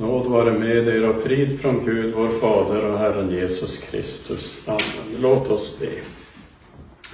Nåd vare med er och frid från Gud, vår Fader och Herren Jesus Kristus. Amen. Låt oss be.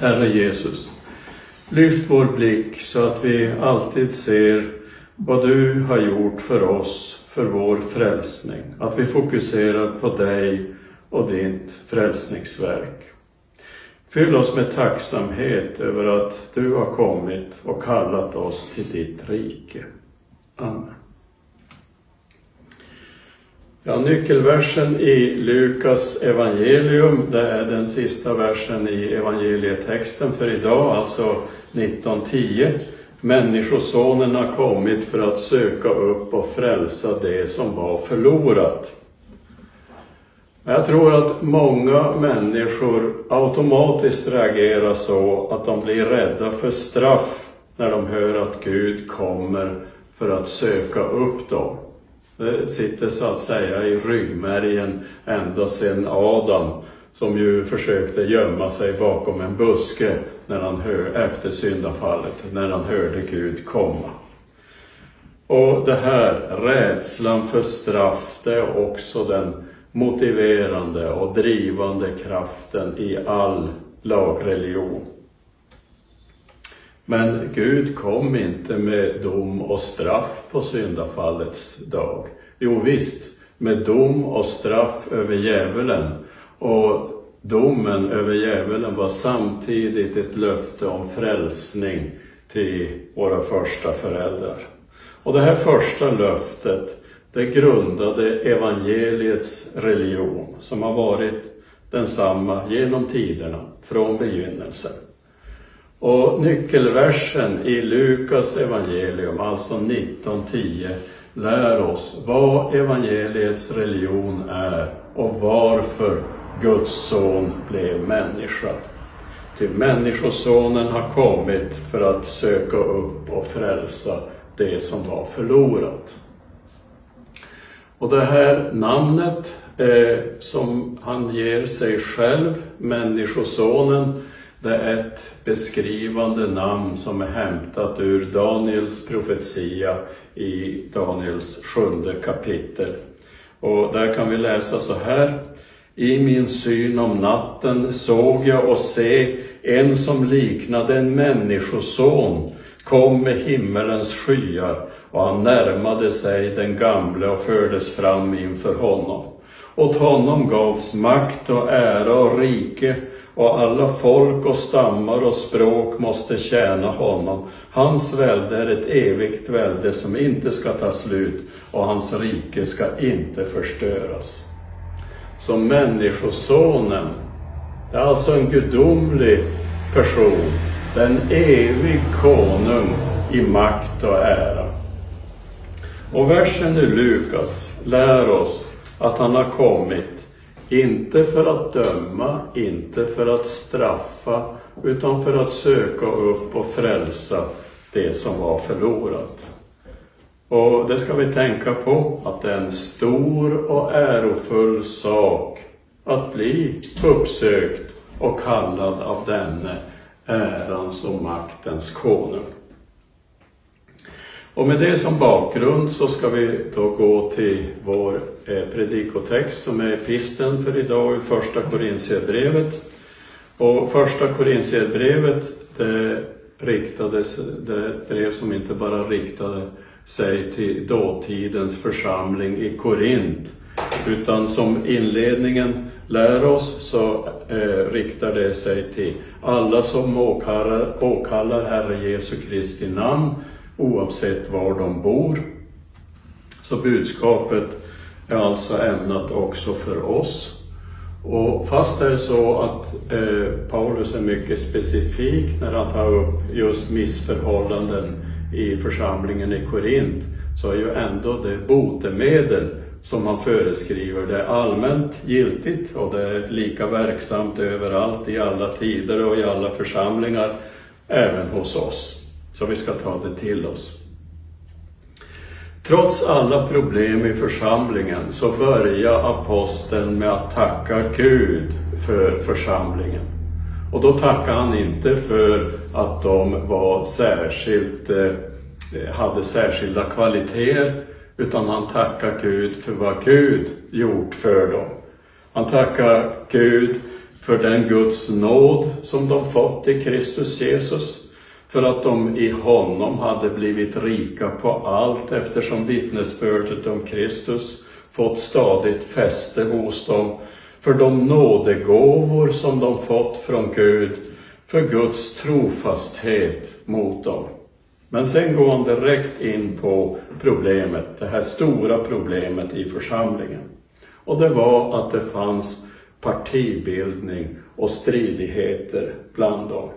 Herre Jesus, lyft vår blick så att vi alltid ser vad du har gjort för oss, för vår frälsning. Att vi fokuserar på dig och ditt frälsningsverk. Fyll oss med tacksamhet över att du har kommit och kallat oss till ditt rike. Amen. Ja, nyckelversen i Lukas evangelium, det är den sista versen i evangelietexten för idag, alltså 1910. Människosonen har kommit för att söka upp och frälsa det som var förlorat. Jag tror att många människor automatiskt reagerar så att de blir rädda för straff när de hör att Gud kommer för att söka upp dem. Det sitter så att säga i ryggmärgen ända sedan Adam, som ju försökte gömma sig bakom en buske när han hör, efter syndafallet, när han hörde Gud komma. Och det här, rädslan för straff, det är också den motiverande och drivande kraften i all lagreligion. Men Gud kom inte med dom och straff på syndafallets dag. Jo visst, med dom och straff över djävulen. Och domen över djävulen var samtidigt ett löfte om frälsning till våra första föräldrar. Och det här första löftet, det grundade evangeliets religion som har varit densamma genom tiderna, från begynnelsen. Och nyckelversen i Lukas evangelium, alltså 19.10, lär oss vad evangeliets religion är och varför Guds son blev människa. Till Människosonen har kommit för att söka upp och frälsa det som var förlorat. Och det här namnet eh, som han ger sig själv, Människosonen, det är ett beskrivande namn som är hämtat ur Daniels profetia i Daniels sjunde kapitel. Och där kan vi läsa så här. I min syn om natten såg jag och se en som liknade en människoson kom med himmelens skyar och han närmade sig den gamle och fördes fram inför honom. Åt honom gavs makt och ära och rike och alla folk och stammar och språk måste tjäna honom. Hans välde är ett evigt välde som inte ska ta slut och hans rike ska inte förstöras. Så Människosonen, det är alltså en gudomlig person, den evig konung i makt och ära. Och versen i Lukas lär oss att han har kommit inte för att döma, inte för att straffa, utan för att söka upp och frälsa det som var förlorat. Och det ska vi tänka på, att det är en stor och ärofull sak att bli uppsökt och kallad av denne ärans och maktens konung. Och med det som bakgrund så ska vi då gå till vår eh, predikotext som är episteln för idag i första Korintierbrevet. Och första Korintierbrevet det riktades, det är ett brev som inte bara riktade sig till dåtidens församling i Korint, utan som inledningen lär oss så eh, riktar det sig till alla som åkallar, åkallar Herre Jesu Kristi namn oavsett var de bor. Så budskapet är alltså ämnat också för oss. Och fast det är så att eh, Paulus är mycket specifik när han tar upp just missförhållanden i församlingen i Korint, så är ju ändå det botemedel som han föreskriver, det är allmänt giltigt och det är lika verksamt överallt i alla tider och i alla församlingar, även hos oss. Så vi ska ta det till oss. Trots alla problem i församlingen så börjar aposteln med att tacka Gud för församlingen. Och då tackar han inte för att de var särskilt, eh, hade särskilda kvaliteter, utan han tackar Gud för vad Gud gjort för dem. Han tackar Gud för den Guds nåd som de fått i Kristus Jesus, för att de i honom hade blivit rika på allt eftersom vittnesbördet om Kristus fått stadigt fäste hos dem, för de nådegåvor som de fått från Gud, för Guds trofasthet mot dem. Men sen går han direkt in på problemet, det här stora problemet i församlingen. Och det var att det fanns partibildning och stridigheter bland dem.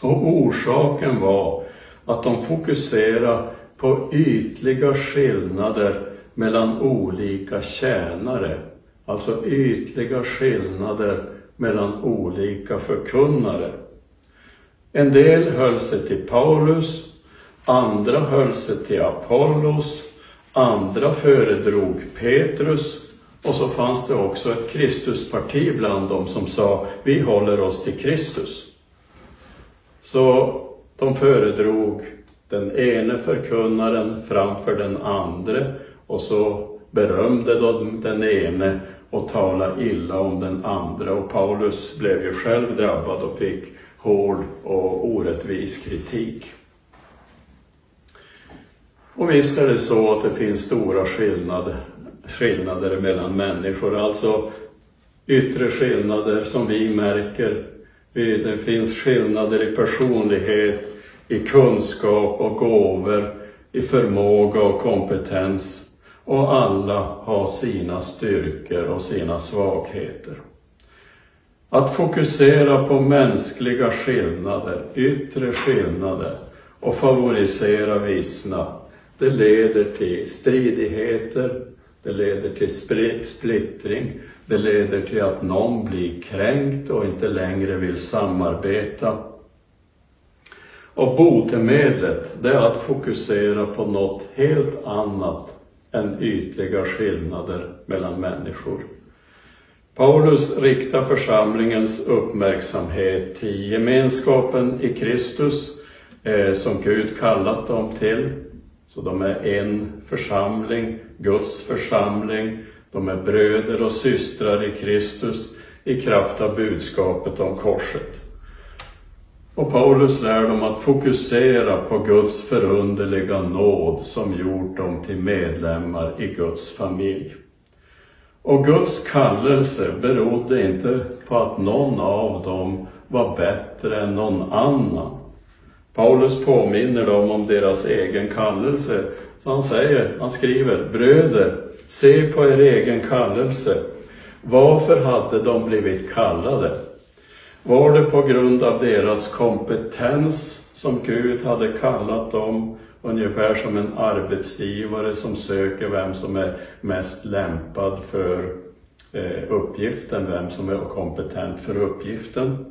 Och orsaken var att de fokuserade på ytliga skillnader mellan olika tjänare. Alltså ytliga skillnader mellan olika förkunnare. En del höll sig till Paulus, andra höll sig till Apollos, andra föredrog Petrus och så fanns det också ett Kristusparti bland dem som sa vi håller oss till Kristus. Så de föredrog den ene förkunnaren framför den andre och så berömde de den ene och talade illa om den andra och Paulus blev ju själv drabbad och fick hård och orättvis kritik. Och visst är det så att det finns stora skillnader, skillnader mellan människor, alltså yttre skillnader som vi märker. Det finns skillnader i personlighet, i kunskap och gåvor, i förmåga och kompetens. Och alla har sina styrkor och sina svagheter. Att fokusera på mänskliga skillnader, yttre skillnader och favorisera vissna, det leder till stridigheter, det leder till splittring, det leder till att någon blir kränkt och inte längre vill samarbeta. Och botemedlet, det är att fokusera på något helt annat än ytliga skillnader mellan människor. Paulus riktar församlingens uppmärksamhet till gemenskapen i Kristus eh, som Gud kallat dem till. Så de är en församling, Guds församling. De är bröder och systrar i Kristus i kraft av budskapet om korset. Och Paulus lär dem att fokusera på Guds förunderliga nåd som gjort dem till medlemmar i Guds familj. Och Guds kallelse berodde inte på att någon av dem var bättre än någon annan. Paulus påminner dem om deras egen kallelse. Så han säger, han skriver, bröder, se på er egen kallelse. Varför hade de blivit kallade? Var det på grund av deras kompetens som Gud hade kallat dem ungefär som en arbetsgivare som söker vem som är mest lämpad för eh, uppgiften, vem som är kompetent för uppgiften.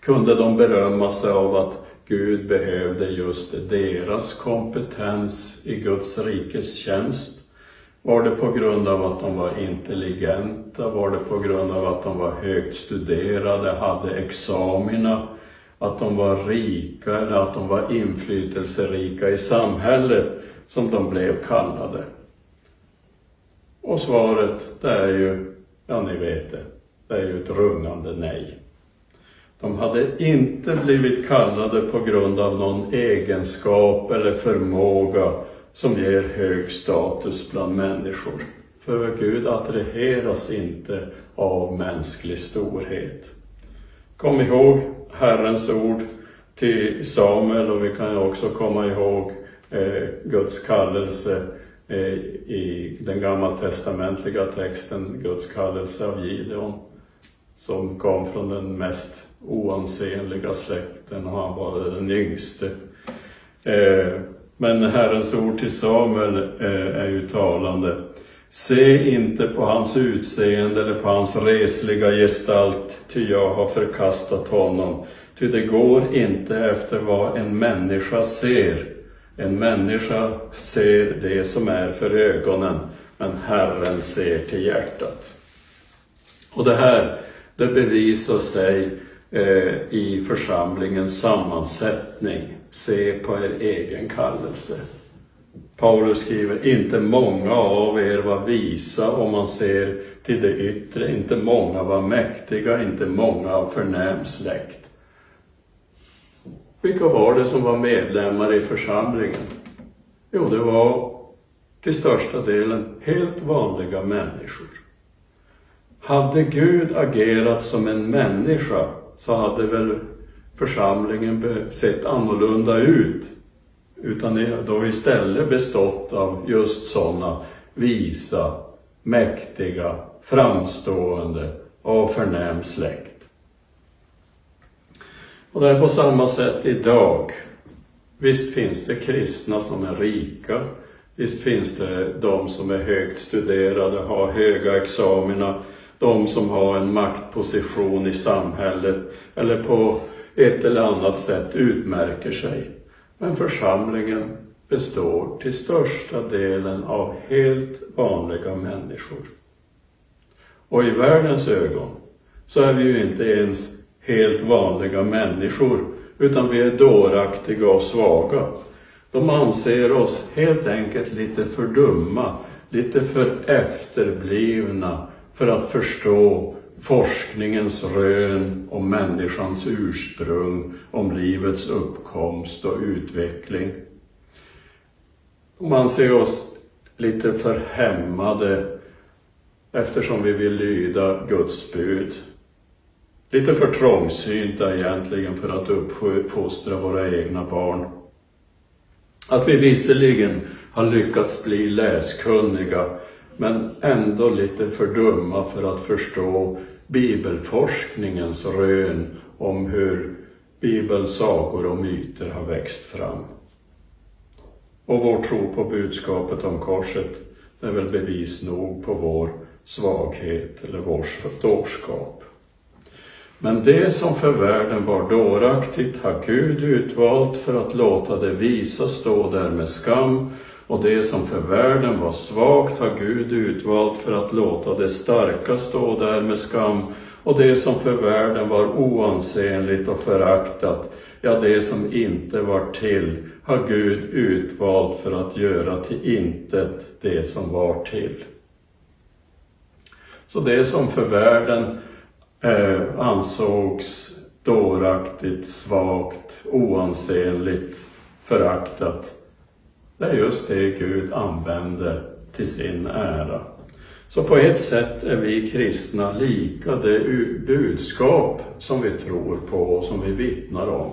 Kunde de berömma sig av att Gud behövde just deras kompetens i Guds rikes tjänst? Var det på grund av att de var intelligenta? Var det på grund av att de var högt studerade, hade examina? att de var rika eller att de var inflytelserika i samhället som de blev kallade. Och svaret, det är ju, ja ni vet det, det är ju ett rungande nej. De hade inte blivit kallade på grund av någon egenskap eller förmåga som ger hög status bland människor. För Gud attraheras inte av mänsklig storhet. Kom ihåg Herrens ord till Samuel och vi kan ju också komma ihåg eh, Guds kallelse eh, i den gammaltestamentliga texten, Guds kallelse av Gideon, som kom från den mest oansenliga släkten och han var den yngste. Eh, men Herrens ord till Samuel eh, är ju talande. Se inte på hans utseende eller på hans resliga gestalt, ty jag har förkastat honom. Ty det går inte efter vad en människa ser. En människa ser det som är för ögonen, men Herren ser till hjärtat. Och det här, det bevisar sig eh, i församlingens sammansättning. Se på er egen kallelse. Paulus skriver, inte många av er var visa om man ser till det yttre, inte många var mäktiga, inte många av förnäm släkt. Vilka var det som var medlemmar i församlingen? Jo, det var till största delen helt vanliga människor. Hade Gud agerat som en människa så hade väl församlingen sett annorlunda ut. Utan då istället bestått av just sådana visa, mäktiga, framstående och förnäm släkt. Och det är på samma sätt idag. Visst finns det kristna som är rika. Visst finns det de som är högt studerade, har höga examina, de som har en maktposition i samhället eller på ett eller annat sätt utmärker sig. Men församlingen består till största delen av helt vanliga människor. Och i världens ögon så är vi ju inte ens helt vanliga människor, utan vi är dåraktiga och svaga. De anser oss helt enkelt lite för dumma, lite för efterblivna för att förstå forskningens rön om människans ursprung, om livets uppkomst och utveckling. De anser oss lite för hämmade eftersom vi vill lyda Guds bud. Lite för trångsynta egentligen för att uppfostra våra egna barn. Att vi visserligen har lyckats bli läskunniga men ändå lite för dumma för att förstå bibelforskningens rön om hur Bibelns sagor och myter har växt fram. Och vår tro på budskapet om korset är väl bevis nog på vår svaghet eller vår dårskap. Men det som för världen var dåraktigt har Gud utvalt för att låta det visa stå där med skam och det som för världen var svagt har Gud utvalt för att låta det starka stå där med skam och det som för världen var oansenligt och föraktat, ja det som inte var till, har Gud utvalt för att göra till intet det som var till. Så det som för världen eh, ansågs dåraktigt, svagt, oansenligt, föraktat, det är just det Gud använder till sin ära. Så på ett sätt är vi kristna lika det budskap som vi tror på och som vi vittnar om.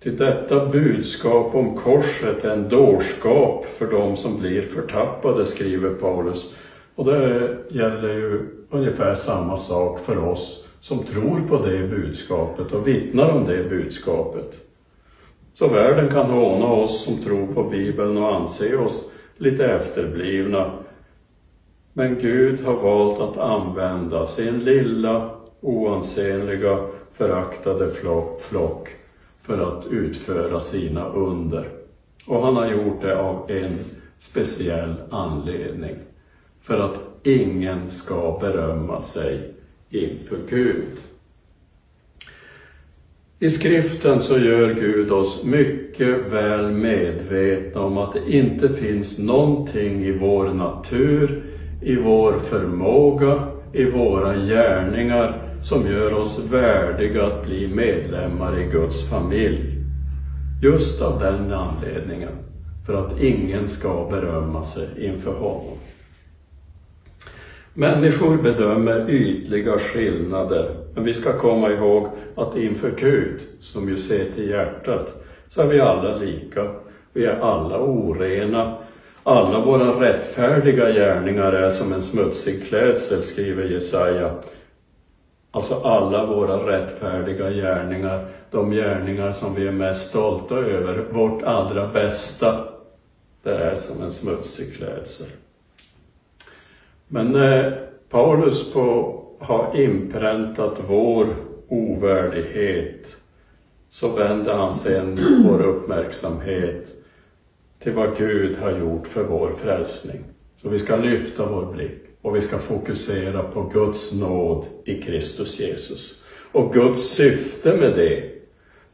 Till detta budskap om korset är en dårskap för dem som blir förtappade, skriver Paulus. Och det gäller ju ungefär samma sak för oss som tror på det budskapet och vittnar om det budskapet. Så världen kan håna oss som tror på Bibeln och anse oss lite efterblivna. Men Gud har valt att använda sin lilla, oansenliga, föraktade flock för att utföra sina under. Och han har gjort det av en speciell anledning. För att ingen ska berömma sig inför Gud. I skriften så gör Gud oss mycket väl medvetna om att det inte finns någonting i vår natur, i vår förmåga, i våra gärningar som gör oss värdiga att bli medlemmar i Guds familj. Just av den anledningen, för att ingen ska berömma sig inför honom. Människor bedömer ytliga skillnader, men vi ska komma ihåg att inför Gud, som ju ser till hjärtat, så är vi alla lika. Vi är alla orena. Alla våra rättfärdiga gärningar är som en smutsig klädsel, skriver Jesaja. Alltså alla våra rättfärdiga gärningar, de gärningar som vi är mest stolta över, vårt allra bästa, det är som en smutsig klädsel. Men eh, Paulus på, har inpräntat vår ovärdighet så vänder han sen vår uppmärksamhet till vad Gud har gjort för vår frälsning. Så vi ska lyfta vår blick och vi ska fokusera på Guds nåd i Kristus Jesus. Och Guds syfte med det,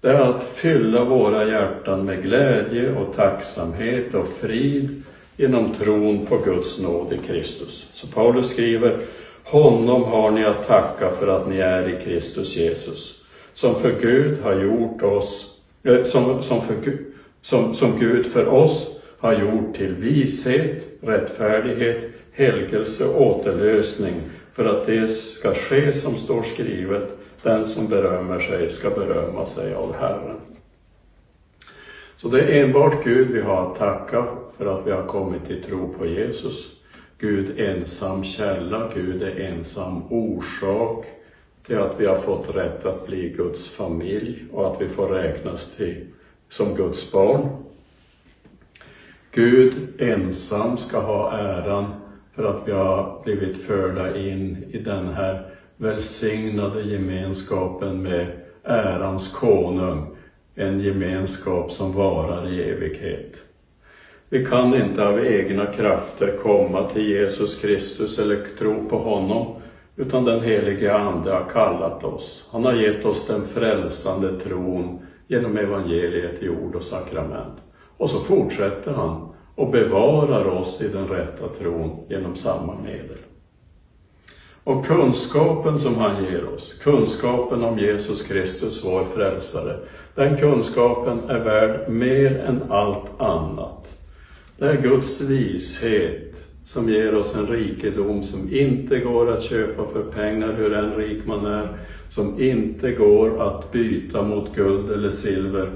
det är att fylla våra hjärtan med glädje och tacksamhet och frid genom tron på Guds nåd i Kristus. Så Paulus skriver, honom har ni att tacka för att ni är i Kristus Jesus, som för Gud har gjort oss, eh, som, som, för, som, som Gud för oss har gjort till vishet, rättfärdighet, helgelse och återlösning för att det ska ske som står skrivet, den som berömmer sig ska berömma sig av Herren. Så det är enbart Gud vi har att tacka för att vi har kommit till tro på Jesus. Gud ensam källa, Gud är ensam orsak till att vi har fått rätt att bli Guds familj och att vi får räknas till som Guds barn. Gud ensam ska ha äran för att vi har blivit förda in i den här välsignade gemenskapen med ärans konung, en gemenskap som varar i evighet. Vi kan inte av egna krafter komma till Jesus Kristus eller tro på honom, utan den helige Ande har kallat oss. Han har gett oss den frälsande tron genom evangeliet i ord och sakrament. Och så fortsätter han och bevarar oss i den rätta tron genom samma medel. Och kunskapen som han ger oss, kunskapen om Jesus Kristus, vår frälsare, den kunskapen är värd mer än allt annat. Det är Guds vishet som ger oss en rikedom som inte går att köpa för pengar, hur än rik man är, som inte går att byta mot guld eller silver,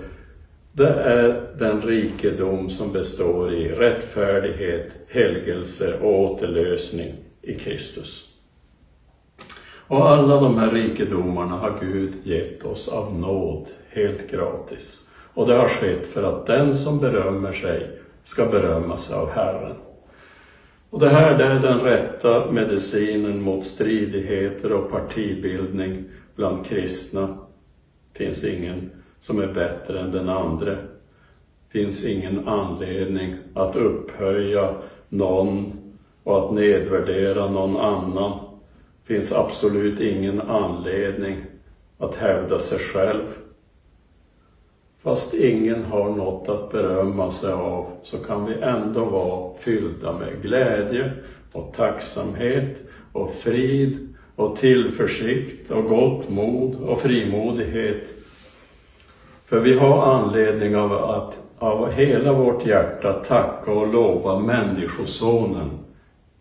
det är den rikedom som består i rättfärdighet, helgelse och återlösning i Kristus. Och alla de här rikedomarna har Gud gett oss av nåd, helt gratis. Och det har skett för att den som berömmer sig ska berömmas av Herren. Och det här det är den rätta medicinen mot stridigheter och partibildning bland kristna. Det finns ingen som är bättre än den andra. finns ingen anledning att upphöja någon och att nedvärdera någon annan. finns absolut ingen anledning att hävda sig själv. Fast ingen har något att berömma sig av så kan vi ändå vara fyllda med glädje och tacksamhet och frid och tillförsikt och gott mod och frimodighet. För vi har anledning av att av hela vårt hjärta tacka och lova Människosonen,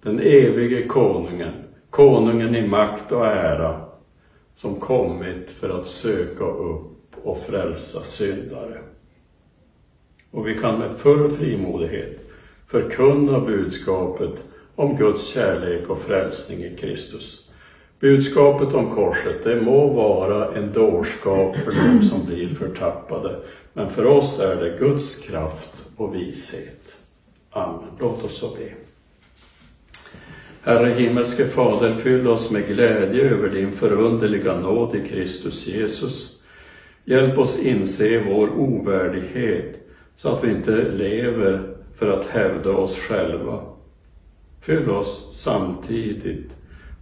den evige konungen, konungen i makt och ära, som kommit för att söka upp och frälsa syndare. Och vi kan med full frimodighet förkunna budskapet om Guds kärlek och frälsning i Kristus. Budskapet om korset, det må vara en dårskap för dem som blir förtappade, men för oss är det Guds kraft och vishet. Amen. Låt oss så be. Herre himmelske Fader, fyll oss med glädje över din förunderliga nåd i Kristus Jesus. Hjälp oss inse vår ovärdighet så att vi inte lever för att hävda oss själva. Fyll oss samtidigt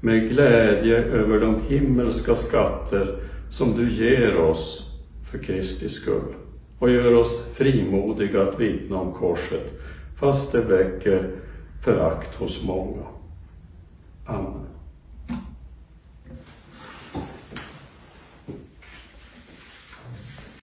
med glädje över de himmelska skatter som du ger oss för Kristi skull och gör oss frimodiga att vittna om korset fast det väcker förakt hos många. Amen.